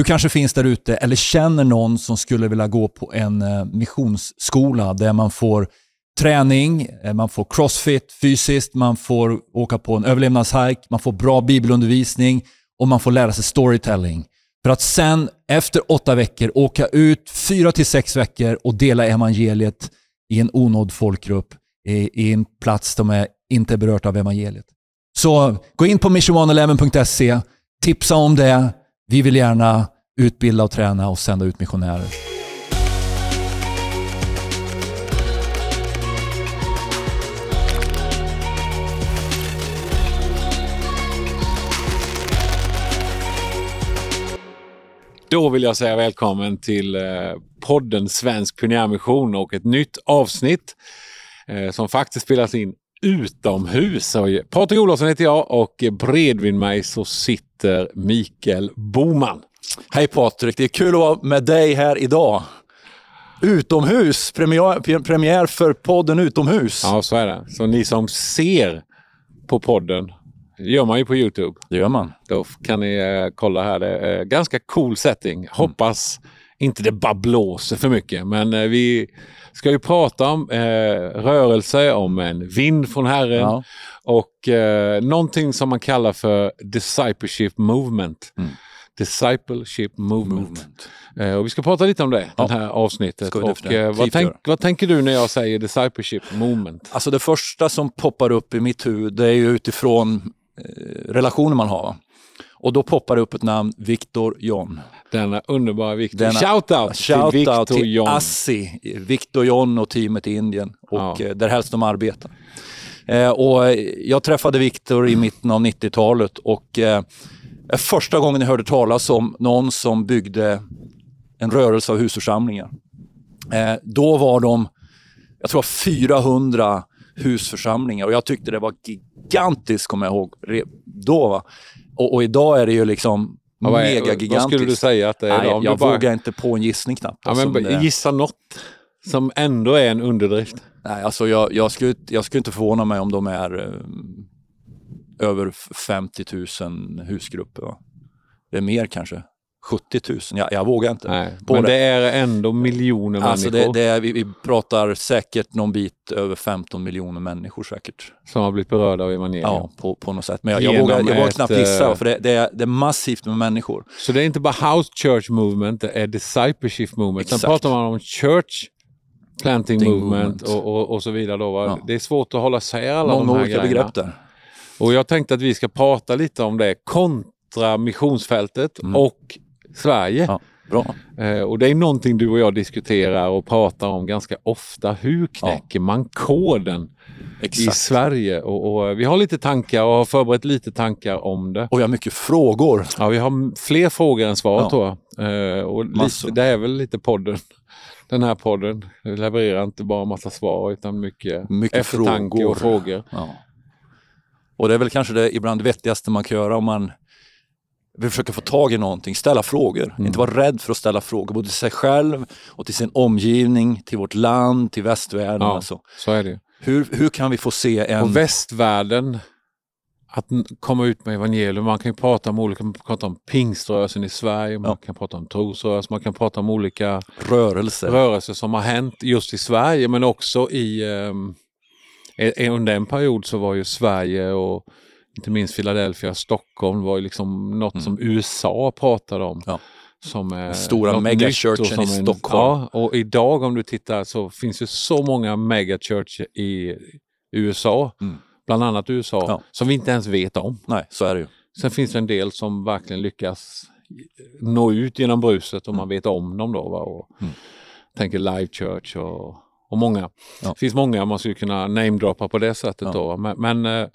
Du kanske finns där ute eller känner någon som skulle vilja gå på en eh, missionsskola där man får träning, eh, man får crossfit fysiskt, man får åka på en överlevnadshike, man får bra bibelundervisning och man får lära sig storytelling. För att sen efter åtta veckor åka ut fyra till sex veckor och dela evangeliet i en onådd folkgrupp i, i en plats som är inte berört av evangeliet. Så gå in på missionone11.se, tipsa om det. Vi vill gärna utbilda och träna och sända ut missionärer. Då vill jag säga välkommen till eh, podden Svensk Pionjärmission och ett nytt avsnitt eh, som faktiskt spelas in utomhus. Patrik Olofsson heter jag och bredvid mig så sitter Mikael Boman. Hej Patrik, det är kul att vara med dig här idag. Utomhus, premiär, premiär för podden Utomhus. Ja, så är det. Så ni som ser på podden det gör man ju på Youtube. Det gör man. Då kan ni eh, kolla här. Det är ganska cool setting. Mm. Inte det bara blåser för mycket. Men eh, vi ska ju prata om eh, rörelse, om en vind från Herren ja. och eh, någonting som man kallar för discipleship movement. Mm. Discipleship movement. movement. Eh, och vi ska prata lite om det, ja. det här avsnittet. Och, eh, vad, tänk, vad, tänker du när jag säger discipleship movement? Alltså det första som poppar upp i mitt huvud det är ju utifrån Eh, relationer man har. Och då poppar det upp ett namn, Victor John. Denna underbara Victor. Shoutout shout till Victor till John. Assi, Victor John och teamet i Indien och ja. Eh, där helst de arbetar. Eh, och jag träffade Victor i mitten av 90-talet och eh, första gången jag hörde talas om någon som byggde en rörelse av husförsamlingar. Eh, då var de, jag tror 400 husförsamlingar och jag tyckte det var gigantiskt, kommer jag ihåg, då. Va? Och, och idag är det ju liksom ja, megagigantiskt. Vad skulle du säga att det är Nej, Jag bara... vågar inte på en gissning knappt. Ja, men, det... Gissa något som ändå är en underdrift. Nej, alltså jag, jag, skulle, jag skulle inte förvåna mig om de är eh, över 50 000 husgrupper. Va? Det är mer kanske. 70 000, jag, jag vågar inte. Nej, men det. det. är ändå miljoner alltså människor. Det, det är, vi, vi, pratar säkert någon bit över 15 miljoner människor säkert. Som har blivit berörda av evangeliet? Ja, på, på något sätt. Men jag, jag vågar, jag vågar knappt gissa, eh, för det, det, är, det är massivt med människor. Så det är inte bara house church movement, det är discipleship movement. Exakt. Sen pratar man om church planting movement, movement. Och, och, och, så vidare. Då, ja. Det är svårt att hålla isär alla Många de här olika grejerna. begrepp där. Och jag tänkte att vi ska prata lite om det kontra missionsfältet mm. och Sverige. Ja, bra. Eh, och det är någonting du och jag diskuterar och pratar om ganska ofta. Hur knäcker ja. man koden Exakt. i Sverige? Och, och, vi har lite tankar och har förberett lite tankar om det. Och vi har mycket frågor. Ja, vi har fler frågor än svar ja. tror jag. Eh, och lite, det är väl lite podden. Den här podden levererar inte bara massa svar utan mycket, mycket eftertanke frågor. och frågor. Ja. Och det är väl kanske det ibland vettigaste man kan göra om man vi försöker få tag i någonting, ställa frågor. Mm. Inte vara rädd för att ställa frågor, både till sig själv och till sin omgivning, till vårt land, till västvärlden. Ja, alltså. så är det. Hur, hur kan vi få se en... Och västvärlden, att komma ut med evangelium. Man kan ju prata om olika, man kan prata om pingströrelsen i Sverige, man ja. kan prata om trosrörelsen, man kan prata om olika rörelser. rörelser som har hänt just i Sverige men också i um, under en period så var ju Sverige och inte minst Philadelphia, Stockholm var ju liksom något mm. som USA pratade om. Ja. Som är Stora megachurchen i Stockholm. Ja, och idag om du tittar så finns det så många megachurch i USA, mm. bland annat USA, ja. som vi inte ens vet om. Nej, så är det ju. Sen finns det en del som verkligen lyckas nå ut genom bruset och mm. man vet om dem då. Va? Och mm. Tänker Live Church och, och många. Ja. Det finns många man skulle kunna namedroppa på det sättet ja. då. Men, men eh,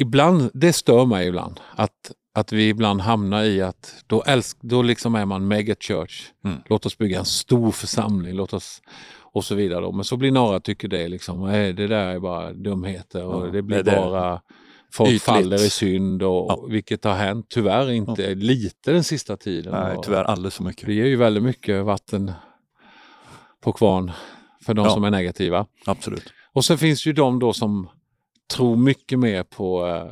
ibland, det stör mig ibland att, att vi ibland hamnar i att då, älsk, då liksom är man megachurch. Mm. Låt oss bygga en stor församling, låt oss och så vidare. Då. Men så blir några tycker det liksom, nej, det där är bara dumheter och ja, det blir det bara folk Ytligt. faller i synd och ja. vilket har hänt tyvärr inte ja. lite den sista tiden. Nej, tyvärr alldeles för mycket. Det ger ju väldigt mycket vatten på kvarn för de som är negativa. Absolut. Och så finns ju de då som tror mycket mer på uh,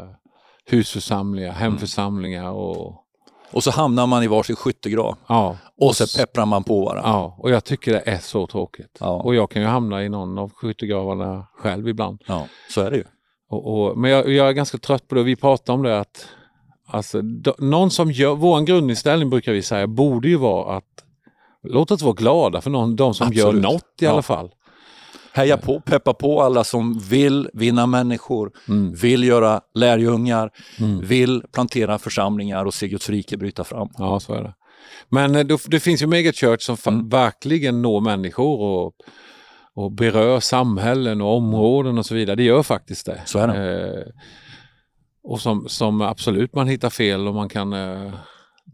husförsamlingar, hemförsamlingar och Och så hamnar man i varsin skyttegrav. Ja. Och så pepprar man på varandra. Ja, och jag tycker det är så tråkigt. Ja. Och jag kan ju hamna i någon av skyttegravarna själv ibland. Ja, så är det ju. Och, och, men jag, jag är ganska trött på det. Vi pratar om det att alltså, do, någon som gör, vår grundinställning brukar vi säga borde ju vara att låt oss vara glada för någon, de som Absolut. gör något i Ja. alla fall. Heja på, peppa på alla som vill vinna människor, Mm. vill göra lärjungar, Mm. vill plantera församlingar och se Guds rike bryta fram. Ja, så är det. Men eh, då, det finns ju megachurch som Mm. verkligen når människor och, och berör samhällen och områden och så vidare. Det gör faktiskt det. Så är det. Eh, och som, som absolut man hittar fel och man kan eh,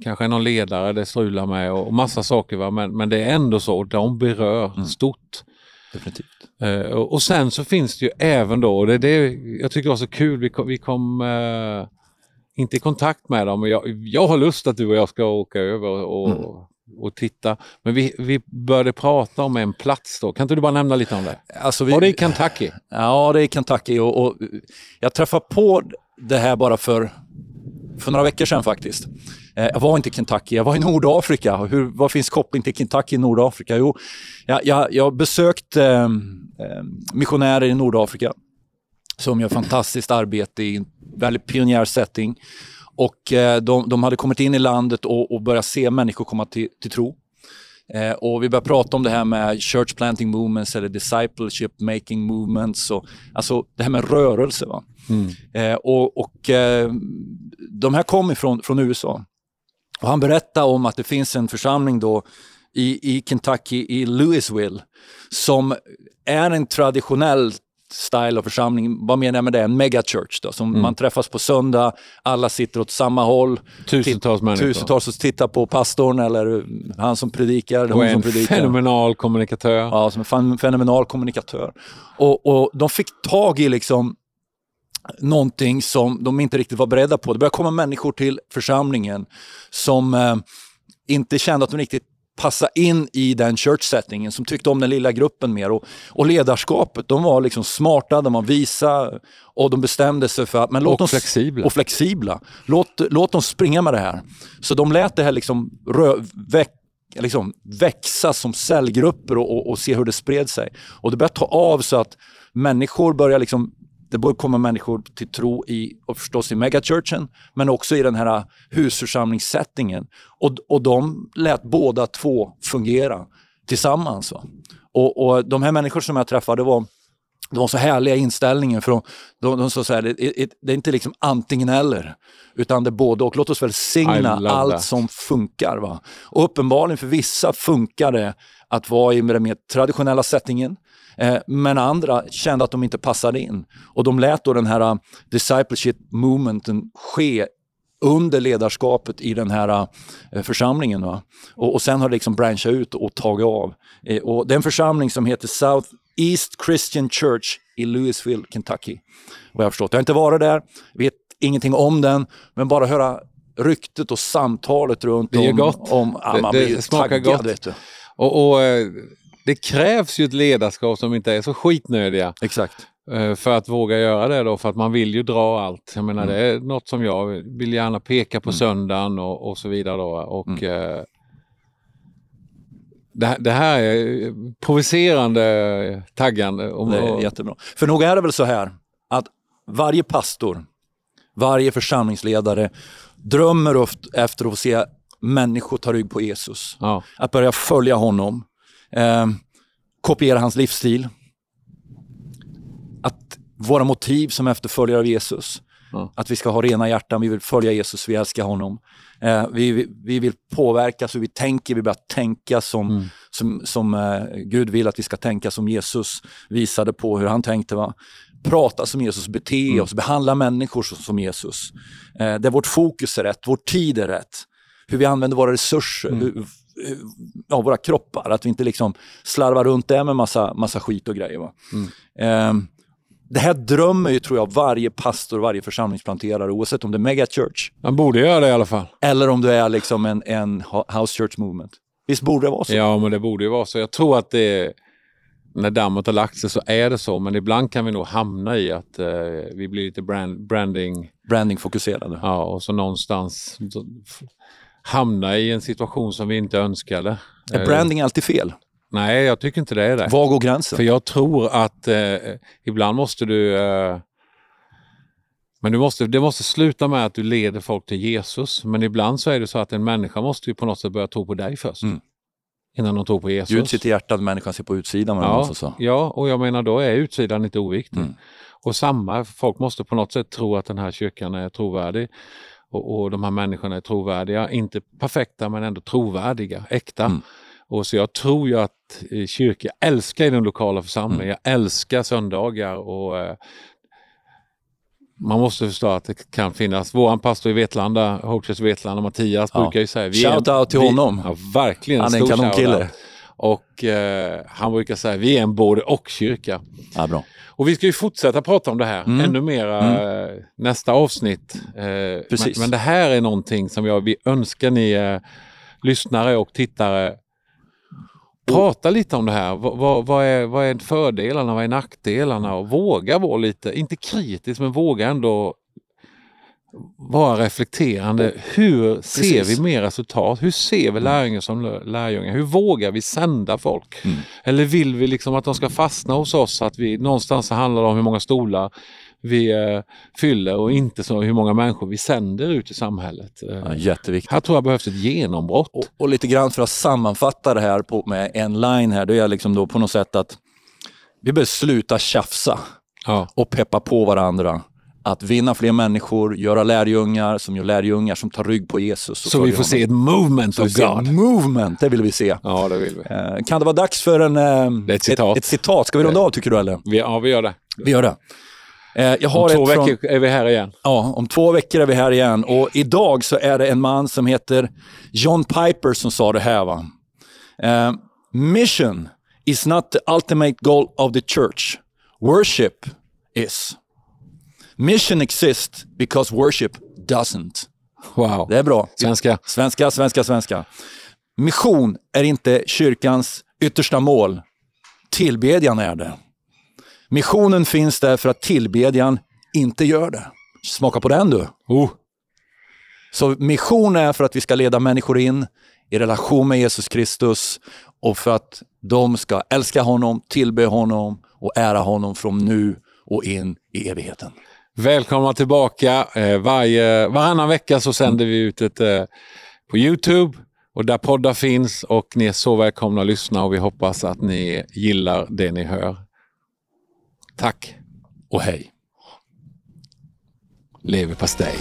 kanske någon ledare det strular med och, och massa saker. Va? Men, men det är ändå så, de berör Mm. stort. Definitivt. Eh, och, och sen så finns det ju även då, och det är det jag tycker var så kul, vi kom, vi kom eh, inte i kontakt med dem. Jag, jag har lust att du och jag ska åka över och, Mm. och titta. Men vi, vi började prata om en plats då. Kan inte du bara nämna lite om det? Alltså vi, Var det i Kentucky? Ja, det är Kentucky och, och jag träffade på det här bara för, för några veckor sedan faktiskt. Eh, Jag var inte i Kentucky, jag var i Nordafrika. Hur, vad finns koppling till Kentucky i Nordafrika? Jo, jag, jag, jag har besökt eh, eh, missionärer i Nordafrika som gör fantastiskt arbete i en väldigt pionjär setting. Och eh, de, de hade kommit in i landet och, och börjat se människor komma till, till tro. Eh, och vi började prata om det här med church planting movements eller discipleship making movements. Och, alltså det här med rörelse. Va? Eh, och och eh, de här kom ifrån från USA. Och han berättade om att det finns en församling då i, i Kentucky, i Louisville, som är en traditionell style av församling. Vad menar jag med det? En megachurch då, som man träffas på söndag, alla sitter åt samma håll. Tusentals människor. Tusentals som tittar på pastorn eller han som predikar, Och hon som en predikar. fenomenal kommunikatör. Ja, som en fenomenal kommunikatör. Och, och de fick tag i liksom någonting som de inte riktigt var beredda på. Det började komma människor till församlingen som eh, inte kände att de riktigt passade in i den church-settingen, som tyckte om den lilla gruppen mer. Och, och ledarskapet, de var liksom smarta, de var visa och de bestämde sig för att... Men låt Och dem, flexibla. Och flexibla. Låt, låt dem springa med det här. Så de lät det här liksom, rö, väck, liksom växa som cellgrupper och, och, och se hur det spred sig. Och det började ta av så att människor börjar liksom det börjar komma människor till tro i, och förstås i megachurchen, men också i den här husförsamlingssettingen. Och, och de lät båda två fungera tillsammans. Va? Och, och de här människor som jag träffade var de var så härliga inställningen. För de, de, de så här, det, det, är inte liksom antingen eller, utan det är både och. Låt oss välsigna allt that. som funkar. Va? Och uppenbarligen för vissa funkar det att vara i den mer traditionella settingen. Eh, men andra kände att de inte passade in. Och de lät då den här uh, discipleship movementen ske under ledarskapet i den här eh, församlingen. Va? Och, och sen har det liksom branchat ut och tagit av. Eh, och det är en församling som heter South East Christian Church i Louisville, Kentucky. Vad jag har förstått. Jag har inte varit där, vet ingenting om den, men bara höra ryktet och samtalet runt Det är ju om... gott. om ja, Det- man det blir ju smakar taggad, gott. Och, och det krävs ju ett ledarskap som inte är så skitnödiga Exakt. eh, för att våga göra det då, för att man vill ju dra allt. Jag menar Mm. det är något som jag vill gärna peka på Mm. söndagen och, och så vidare då. Och Mm. eh, det, här- det här är provocerande taggande. Om, Det är jättebra. För nog är det väl så här att varje pastor, varje församlingsledare drömmer efter att få se människor ta rygg på Jesus. ja, Att börja följa honom, eh, kopiera hans livsstil. Att våra motiv som efterföljare av Jesus, Ja. att vi ska ha rena hjärtan, vi vill följa Jesus, vi älskar honom. Eh, vi, vi, vi vill påverkas hur vi tänker, vi börjar tänka som, Mm. som, som eh, Gud vill att vi ska tänka som Jesus visade på hur han tänkte. Va? Prata som Jesus, bete Mm. oss, behandla människor som, som Jesus. Eh, där vårt fokus är rätt, vår tid är rätt. Hur vi använder våra resurser, Mm. hur- ja, våra kroppar. Att vi inte liksom slarvar runt där med massa, massa skit och grejer. Mm. Eh, det här drömmer ju tror jag varje pastor, varje församlingsplanterare oavsett om det är megachurch man borde göra det i alla fall. eller om du är liksom en, en house church movement. Visst borde det vara så? Ja, men det borde ju vara så. Jag tror att det när dammet har lagt sig så är det så, men ibland kan vi nog hamna i att eh, vi blir lite brand, branding Branding-fokuserade. Ja, och så någonstans så hamna i en situation som vi inte önskade. Är Eh, branding alltid fel? Nej, jag tycker inte det är det. Var går gränsen? För jag tror att eh, ibland måste du... Eh, men du måste, det måste sluta med att du leder folk till Jesus. Men ibland så är det så att en människa måste ju på något sätt börja tro på dig först. Mm. Innan de tror på Jesus. Gud sitter i hjärtat, människan ser på utsidan. Ja, sa. ja, och jag menar då är utsidan inte oviktig. Mm. Och samma, folk måste på något sätt tro att den här kyrkan är trovärdig. Och, och de här människorna är trovärdiga. Inte perfekta men ändå trovärdiga, äkta. Mm. Och så jag tror ju att eh, kyrkan, jag älskar den lokala församlingen, Mm. jag älskar söndagar och eh, man måste förstå att det kan finnas, våran pastor i Vetlanda, Hope Church Vetlanda, Mattias, Ja. brukar ju säga... vi Shout out till vi- honom. Ja, verkligen. Han är en kanonkille. Och eh, han brukar säga vi är en både och kyrka. Ja, bra. Och vi ska ju fortsätta prata om det här Mm. ännu mera eh, nästa avsnitt. Eh, Precis. Men, men det här är någonting som jag vi önskar ni eh, lyssnare och tittare prata lite om det här. Vad, vad, vad, är, vad är fördelarna, vad är nackdelarna och våga vara lite, inte kritisk men våga ändå vara reflekterande. Hur ser Precis. vi mer resultat? Hur ser vi lärjungar som lärjungar? Hur vågar vi sända folk? Mm. Eller vill vi liksom att de ska fastna hos oss? Att vi någonstans handlar om hur många stolar vi eh, fyller och inte så hur många människor vi sänder ut i samhället. Ja, jätteviktigt. här tror jag behövs ett genombrott. Och, och lite grann för att sammanfatta det här på, med en line här, då är jag liksom då på något sätt att vi behöver sluta tjafsa Ja. och peppa på varandra. Att vinna fler människor, göra lärjungar som gör lärjungar som tar rygg på Jesus. Så vi får se honom. ett movement Så of God. movement, det vill vi se. Ja, det vill vi. Eh, kan det vara dags för en, eh, ett citat. Ett, ett citat? Ska vi runda av tycker du eller? vi. Ja, vi gör det. Vi gör det. Eh, jag har Om två ett från- veckor är vi här igen. Ja, om två veckor är vi här igen och idag så är det en man som heter John Piper som sa det här. Va? Eh, mission is not the ultimate goal of the church. Worship is. Mission exists because worship doesn't. Wow. Det är bra. Svenska. Svenska, svenska, svenska. Mission är inte kyrkans yttersta mål. Tillbedjan är det. Missionen finns där för att tillbedjan inte gör det. Smaka på den du. Oh. Så mission är för att vi ska leda människor in i relation med Jesus Kristus och för att de ska älska honom, tillbe honom och ära honom från nu och in i evigheten. Välkomna tillbaka. Eh, varje, varannan vecka så sänder vi ut ett eh, på Youtube och där poddar finns och ni är så välkomna att lyssna och vi hoppas att ni gillar det ni hör. Tack. Och hej! Leverpastej.